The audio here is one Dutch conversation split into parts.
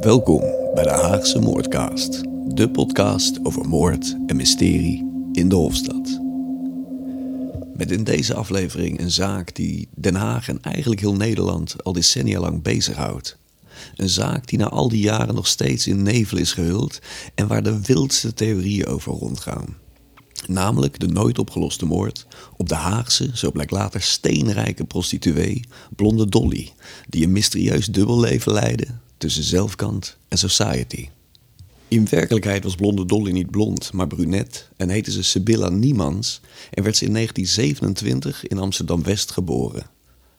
Welkom bij de Haagse Moordcast, de podcast over moord en mysterie in de Hofstad. Met in deze aflevering een zaak die Den Haag en eigenlijk heel Nederland al decennia lang bezighoudt. Een zaak die na al die jaren nog steeds in nevel is gehuld en waar de wildste theorieën over rondgaan. Namelijk de nooit opgeloste moord op de Haagse, zo blijkt later steenrijke prostituee, Blonde Dolly, die een mysterieus dubbelleven leidde tussen zelfkant en society. In werkelijkheid was blonde Dolly niet blond, maar brunet en heette ze Sibylla Niemans en werd ze in 1927 in Amsterdam-West geboren.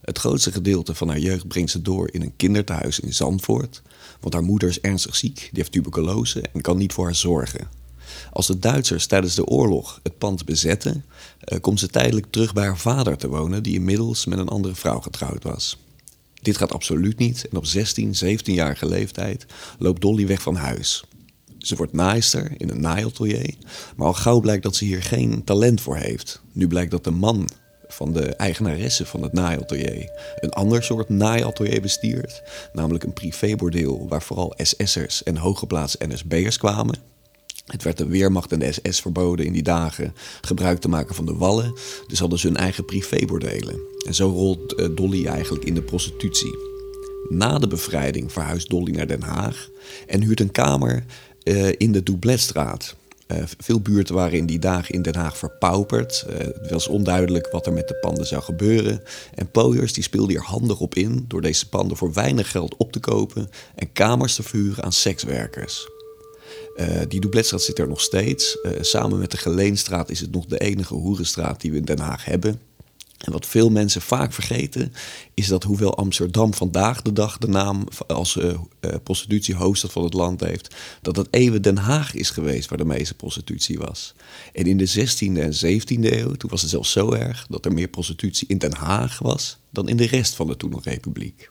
Het grootste gedeelte van haar jeugd brengt ze door in een kinderthuis in Zandvoort, want haar moeder is ernstig ziek, die heeft tuberculose en kan niet voor haar zorgen. Als de Duitsers tijdens de oorlog het pand bezetten, eh, komt ze tijdelijk terug bij haar vader te wonen, die inmiddels met een andere vrouw getrouwd was. Dit gaat absoluut niet en op 16, 17-jarige leeftijd loopt Dolly weg van huis. Ze wordt naaister in een naaiatelier, maar al gauw blijkt dat ze hier geen talent voor heeft. Nu blijkt dat de man van de eigenaresse van het naaiatelier een ander soort naaiatelier bestiert, namelijk een privébordeel waar vooral SS'ers en hooggeplaatste NSB'ers kwamen. Het werd de Weermacht en de SS verboden in die dagen gebruik te maken van de wallen, dus hadden ze hun eigen privébordelen. En zo rolt eh, Dolly eigenlijk in de prostitutie. Na de bevrijding verhuist Dolly naar Den Haag en huurt een kamer uh, in de Doubletstraat. Uh, veel buurten waren in die dagen in Den Haag verpauperd. Het was onduidelijk wat er met de panden zou gebeuren. En pooiers die speelden hier handig op in door deze panden voor weinig geld op te kopen en kamers te verhuren aan sekswerkers. Uh, die Doubletstraat zit er nog steeds. samen met de Geleenstraat is het nog de enige hoerenstraat die we in Den Haag hebben. En wat veel mensen vaak vergeten, is dat hoewel Amsterdam vandaag de dag de naam als uh, prostitutiehoofdstad van het land heeft, dat het even Den Haag is geweest waar de meeste prostitutie was. En in de 16e en 17e eeuw, toen was het zelfs zo erg dat er meer prostitutie in Den Haag was dan in de rest van de toen nog republiek.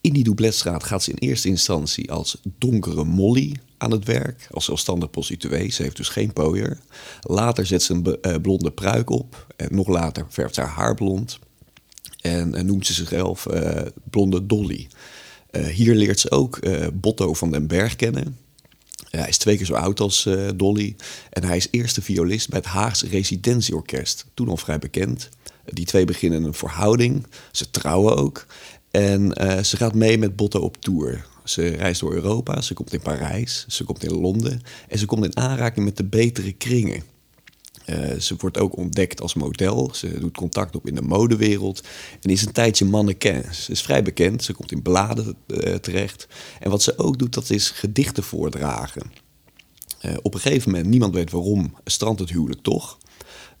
In die Doubletstraat gaat ze in eerste instantie als donkere Molly aan het werk, als zelfstandig prostituee. Ze heeft dus geen pooier. Later zet ze een uh, blonde pruik op. En nog later verft ze haar haar blond. En, en noemt ze zichzelf uh, Blonde Dolly. Uh, hier leert ze ook Botto van den Berg kennen. hij is twee keer zo oud als Dolly. En hij is eerste violist bij het Haagse Residentieorkest. Toen al vrij bekend. Die twee beginnen een verhouding. Ze trouwen ook. En uh, ze gaat mee met Botto op tour. Ze reist door Europa, ze komt in Parijs, ze komt in Londen en ze komt in aanraking met de betere kringen. Uh, ze wordt ook ontdekt als model. Ze doet contact op in de modewereld. En is een tijdje mannequin. Ze is vrij bekend. Ze komt in bladen uh, terecht. En wat ze ook doet, dat is gedichten voordragen. Uh, op een gegeven moment, niemand weet waarom, strandt het huwelijk toch.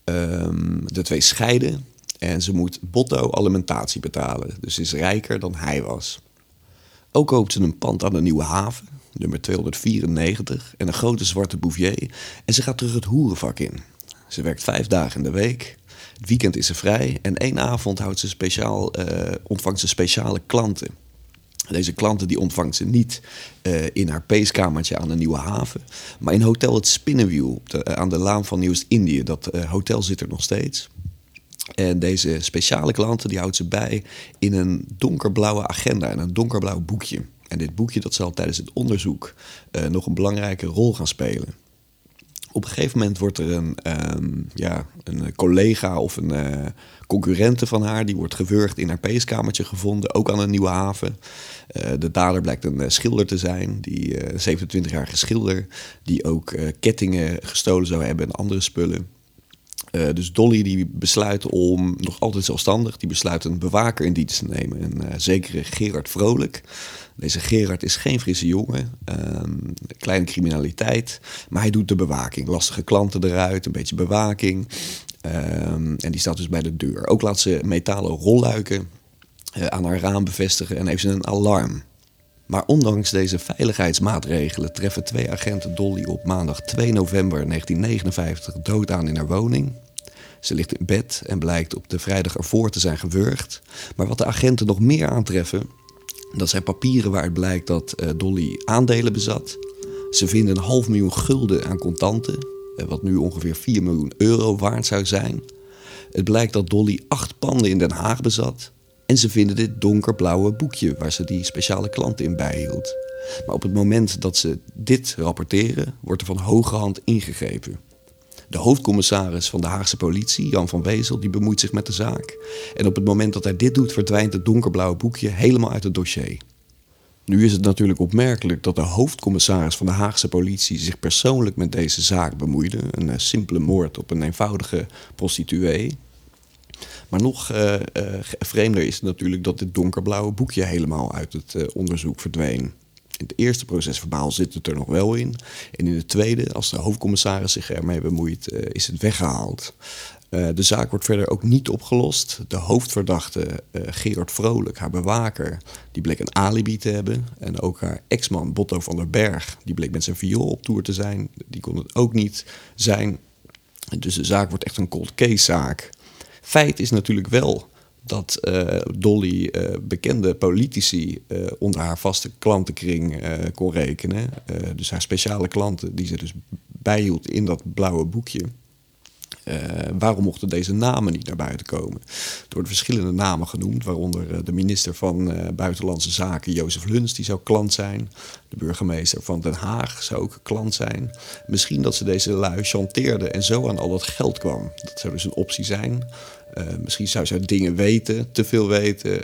Ehm, de twee scheiden. En ze moet Botto alimentatie betalen. Dus ze is rijker dan hij was. Ook koopt ze een pand aan de Nieuwe Haven, nummer 294, en een grote zwarte bouvier. En ze gaat terug het hoerenvak in. Ze werkt vijf dagen in de week. Het weekend is ze vrij en één avond houdt ze speciaal, uh, ontvangt ze speciale klanten. Deze klanten die ontvangt ze niet uh, in haar peeskamertje aan de Nieuwe Haven, maar in hotel Het Spinnenwiel de, uh, aan de laan van Nieuwst-Indië. Dat hotel zit er nog steeds. En deze speciale klanten die houdt ze bij in een donkerblauwe agenda en een donkerblauw boekje. En dit boekje dat zal tijdens het onderzoek uh, nog een belangrijke rol gaan spelen. Op een gegeven moment wordt er een, um, ja, een collega of een uh, concurrente van haar... die wordt gewurgd in haar peeskamertje gevonden, ook aan een nieuwe haven. Uh, de dader blijkt een schilder te zijn, die 27-jarige schilder... die ook kettingen gestolen zou hebben en andere spullen. Uh, dus Dolly die besluit om, nog altijd zelfstandig, die besluit een bewaker in dienst te nemen. Een uh, zekere Gerard Vrolijk. Deze Gerard is geen frisse jongen, um, kleine criminaliteit, maar hij doet de bewaking. Lastige klanten eruit, een beetje bewaking. Um, en die staat dus bij de deur. Ook laat ze metalen rolluiken uh, aan haar raam bevestigen en heeft ze een alarm. Maar ondanks deze veiligheidsmaatregelen treffen twee agenten Dolly op maandag 2 november 1959 dood aan in haar woning. Ze ligt in bed en blijkt op de vrijdag ervoor te zijn gewurgd. Maar wat de agenten nog meer aantreffen, dat zijn papieren waaruit blijkt dat uh, Dolly aandelen bezat. Ze vinden een half miljoen gulden aan contanten, uh, wat nu ongeveer 4 miljoen euro waard zou zijn. Het blijkt dat Dolly acht panden in Den Haag bezat. En ze vinden dit donkerblauwe boekje waar ze die speciale klanten in bijhield. Maar op het moment dat ze dit rapporteren, wordt er van hoge hand ingegrepen. De hoofdcommissaris van de Haagse politie, Jan van Wezel, die bemoeit zich met de zaak. En op het moment dat hij dit doet, verdwijnt het donkerblauwe boekje helemaal uit het dossier. Nu is het natuurlijk opmerkelijk dat de hoofdcommissaris van de Haagse politie zich persoonlijk met deze zaak bemoeide. Een eh, simpele moord op een eenvoudige prostituee. Maar nog uh, uh, vreemder is het natuurlijk dat dit donkerblauwe boekje helemaal uit het onderzoek verdween. In het eerste procesverbaal zit het er nog wel in. En in het tweede, als de hoofdcommissaris zich ermee bemoeit, is het weggehaald. Uh, de zaak wordt verder ook niet opgelost. De hoofdverdachte, uh, Gerard Vrolijk, haar bewaker, die bleek een alibi te hebben. En ook haar ex-man, Botto van der Berg, die bleek met zijn viool op tour te zijn. Die kon het ook niet zijn. Dus de zaak wordt echt een cold case zaak. Feit is natuurlijk wel dat uh, Dolly bekende politici onder haar vaste klantenkring kon rekenen. dus haar speciale klanten die ze dus bijhield in dat blauwe boekje. Waarom mochten deze namen niet naar buiten komen? Er worden verschillende namen genoemd, waaronder de minister van Buitenlandse Zaken, Jozef Luns, die zou klant zijn. De burgemeester van Den Haag zou ook klant zijn. Misschien dat ze deze lui chanteerden en zo aan al dat geld kwam. Dat zou dus een optie zijn. Misschien zou zij dingen weten, te veel weten,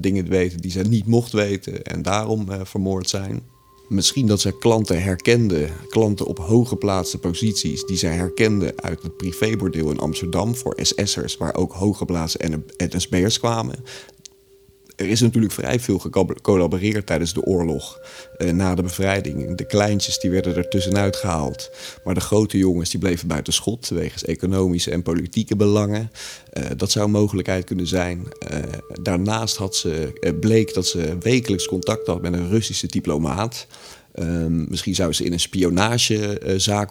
dingen weten die zij niet mocht weten en daarom vermoord zijn. Misschien dat zij klanten herkende, klanten op hooggeplaatste posities, die zij herkende uit het privébordeel in Amsterdam voor SS'ers, waar ook hooggeplaatste NSB'ers kwamen er is natuurlijk vrij veel gecollaboreerd tijdens de oorlog. Eh, na de bevrijding. De kleintjes die werden er tussenuit gehaald. Maar de grote jongens die bleven buiten schot. wegens economische en politieke belangen. Uh, dat zou een mogelijkheid kunnen zijn. Uh, daarnaast had ze, bleek dat ze wekelijks contact had met een Russische diplomaat. Ehm, misschien zou ze in een spionagezaak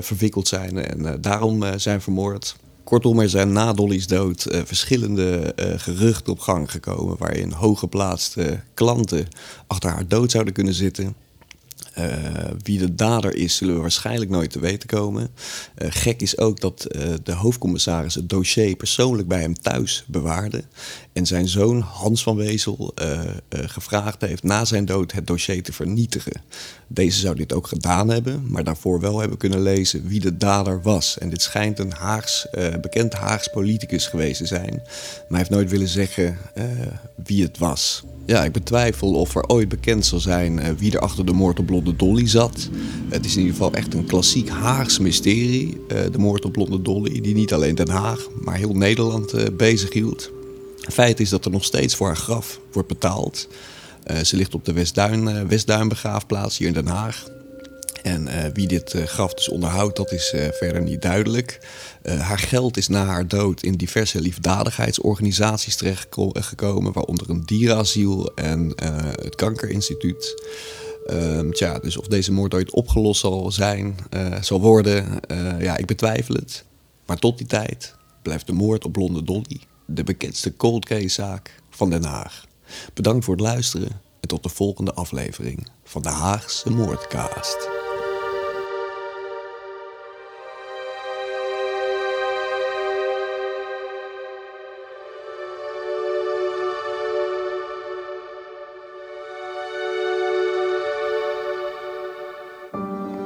verwikkeld zijn en daarom zijn vermoord. Kortom, er zijn na Dolly's dood uh, verschillende uh, geruchten op gang gekomen. waarin hooggeplaatste klanten achter haar dood zouden kunnen zitten. Uh, wie de dader is, zullen we waarschijnlijk nooit te weten komen. Uh, gek is ook dat uh, de hoofdcommissaris het dossier persoonlijk bij hem thuis bewaarde. En zijn zoon Hans van Wezel gevraagd heeft na zijn dood het dossier te vernietigen. Deze zou dit ook gedaan hebben, maar daarvoor wel hebben kunnen lezen wie de dader was. En dit schijnt een Haags, bekend Haags politicus geweest te zijn. Maar hij heeft nooit willen zeggen wie het was. Ja, ik betwijfel of er ooit bekend zal zijn wie er achter de moord op Blonde Dolly zat. Het is in ieder geval echt een klassiek Haags mysterie. Uh, de moord op Blonde Dolly, die niet alleen Den Haag, maar heel Nederland uh, bezighield. Feit is dat er nog steeds voor haar graf wordt betaald. ze ligt op de Westduin, Westduinbegraafplaats hier in Den Haag. En wie dit graf dus onderhoudt, dat is verder niet duidelijk. haar geld is na haar dood in diverse liefdadigheidsorganisaties terechtgekomen, waaronder een dierenasiel en het Kankerinstituut. Ehm, tja, dus of deze moord ooit opgelost zal zijn, zal worden, ja, ik betwijfel het. Maar tot die tijd blijft de moord op Blonde Dolly de bekendste cold case zaak van Den Haag. Bedankt voor het luisteren en tot de volgende aflevering van de Haagse Moordcast.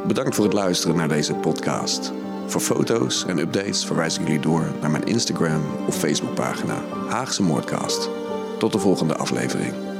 Bedankt voor het luisteren naar deze podcast. Voor foto's en updates verwijs ik jullie door naar mijn Instagram of Facebookpagina Haagse Moordcast. Tot de volgende aflevering.